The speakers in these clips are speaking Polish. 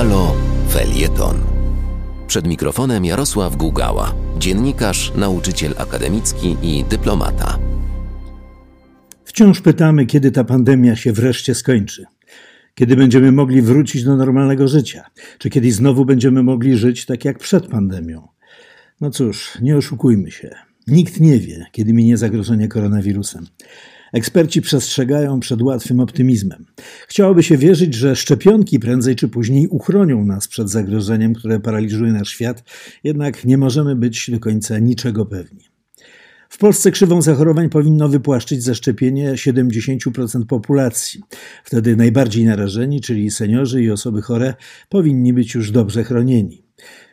Halo Felieton. Przed mikrofonem Jarosław Gugała, dziennikarz, nauczyciel akademicki i dyplomata. Wciąż pytamy, kiedy ta pandemia się wreszcie skończy. Kiedy będziemy mogli wrócić do normalnego życia? Czy kiedyś znowu będziemy mogli żyć tak jak przed pandemią? No cóż, nie oszukujmy się. Nikt nie wie, kiedy minie zagrożenie koronawirusem. Eksperci przestrzegają przed łatwym optymizmem. Chciałoby się wierzyć, że szczepionki prędzej czy później uchronią nas przed zagrożeniem, które paraliżuje nasz świat, jednak nie możemy być do końca niczego pewni. W Polsce krzywą zachorowań powinno wypłaszczyć zaszczepienie 70% populacji. Wtedy najbardziej narażeni, czyli seniorzy i osoby chore, powinni być już dobrze chronieni.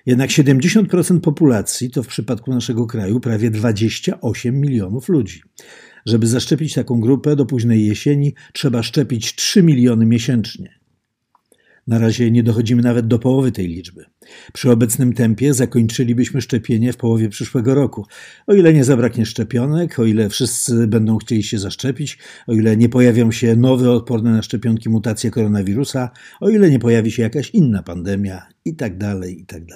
Jednak 70% populacji to w przypadku naszego kraju prawie 28 milionów ludzi. Żeby zaszczepić taką grupę do późnej jesieni, trzeba szczepić 3 miliony miesięcznie. Na razie nie dochodzimy nawet do połowy tej liczby. Przy obecnym tempie zakończylibyśmy szczepienie w połowie przyszłego roku. O ile nie zabraknie szczepionek, o ile wszyscy będą chcieli się zaszczepić, o ile nie pojawią się nowe, odporne na szczepionki mutacje koronawirusa, o ile nie pojawi się jakaś inna pandemia itd., tak itd.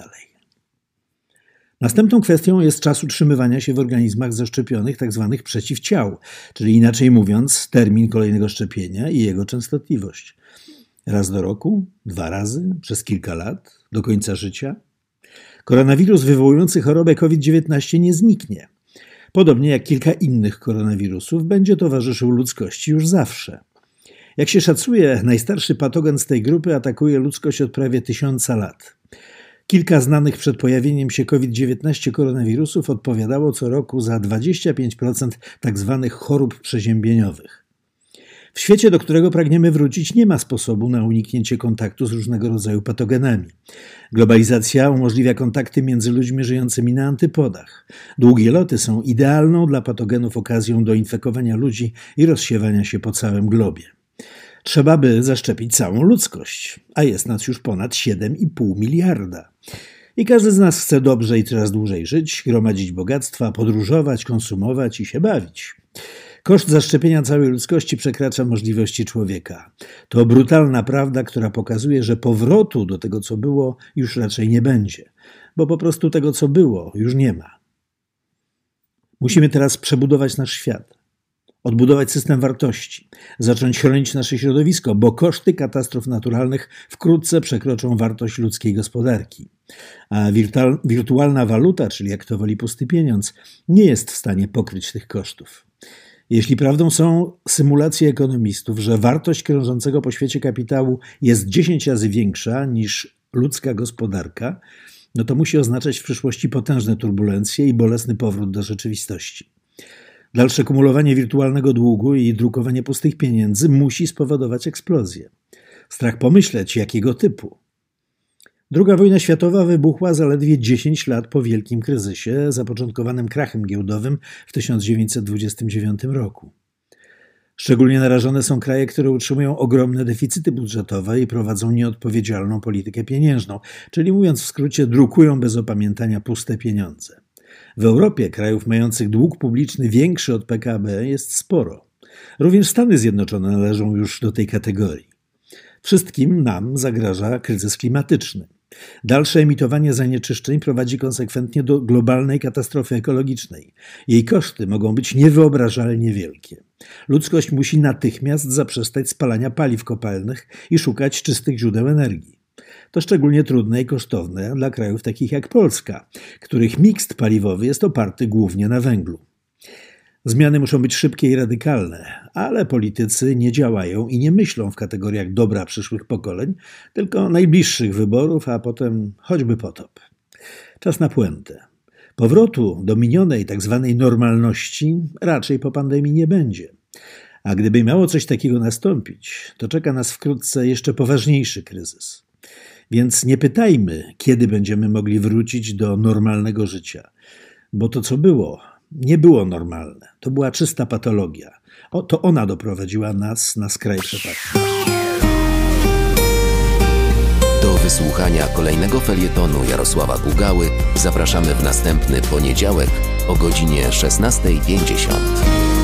Następną kwestią jest czas utrzymywania się w organizmach zaszczepionych tzw. Tak przeciwciał, czyli inaczej mówiąc, termin kolejnego szczepienia i jego częstotliwość. Raz do roku, dwa razy, przez kilka lat, do końca życia. Koronawirus wywołujący chorobę COVID-19 nie zniknie. Podobnie jak kilka innych koronawirusów, będzie towarzyszył ludzkości już zawsze. Jak się szacuje, najstarszy patogen z tej grupy atakuje ludzkość od prawie tysiąca lat. Kilka znanych przed pojawieniem się COVID-19 koronawirusów odpowiadało co roku za 25% tzw. Tak chorób przeziębieniowych. W świecie, do którego pragniemy wrócić, nie ma sposobu na uniknięcie kontaktu z różnego rodzaju patogenami. Globalizacja umożliwia kontakty między ludźmi żyjącymi na antypodach. Długie loty są idealną dla patogenów okazją do infekowania ludzi i rozsiewania się po całym globie. Trzeba by zaszczepić całą ludzkość, a jest nas już ponad 7,5 miliarda. I każdy z nas chce dobrze i coraz dłużej żyć, gromadzić bogactwa, podróżować, konsumować i się bawić. Koszt zaszczepienia całej ludzkości przekracza możliwości człowieka. To brutalna prawda, która pokazuje, że powrotu do tego, co było, już raczej nie będzie, bo po prostu tego, co było, już nie ma. Musimy teraz przebudować nasz świat odbudować system wartości, zacząć chronić nasze środowisko, bo koszty katastrof naturalnych wkrótce przekroczą wartość ludzkiej gospodarki. A wirtualna waluta, czyli jak to woli pusty pieniądz, nie jest w stanie pokryć tych kosztów. Jeśli prawdą są symulacje ekonomistów, że wartość krążącego po świecie kapitału jest 10 razy większa niż ludzka gospodarka, no to musi oznaczać w przyszłości potężne turbulencje i bolesny powrót do rzeczywistości. Dalsze kumulowanie wirtualnego długu i drukowanie pustych pieniędzy musi spowodować eksplozję. Strach pomyśleć, jakiego typu. Druga wojna światowa wybuchła zaledwie 10 lat po wielkim kryzysie zapoczątkowanym krachem giełdowym w 1929 roku. Szczególnie narażone są kraje, które utrzymują ogromne deficyty budżetowe i prowadzą nieodpowiedzialną politykę pieniężną, czyli mówiąc w skrócie, drukują bez opamiętania puste pieniądze. W Europie krajów mających dług publiczny większy od PKB jest sporo. Również Stany Zjednoczone należą już do tej kategorii. Wszystkim nam zagraża kryzys klimatyczny. Dalsze emitowanie zanieczyszczeń prowadzi konsekwentnie do globalnej katastrofy ekologicznej. Jej koszty mogą być niewyobrażalnie wielkie. Ludzkość musi natychmiast zaprzestać spalania paliw kopalnych i szukać czystych źródeł energii. To szczególnie trudne i kosztowne dla krajów takich jak Polska, których miks paliwowy jest oparty głównie na węglu. Zmiany muszą być szybkie i radykalne, ale politycy nie działają i nie myślą w kategoriach dobra przyszłych pokoleń, tylko najbliższych wyborów, a potem choćby potop. Czas na puentę. Powrotu do minionej tzw. Tak normalności raczej po pandemii nie będzie. A gdyby miało coś takiego nastąpić, to czeka nas wkrótce jeszcze poważniejszy kryzys. Więc nie pytajmy, kiedy będziemy mogli wrócić do normalnego życia, bo to, co było, nie było normalne. To była czysta patologia. O, to ona doprowadziła nas na skraj przepaści. Do wysłuchania kolejnego felietonu Jarosława Gugały zapraszamy w następny poniedziałek o godzinie 16.50.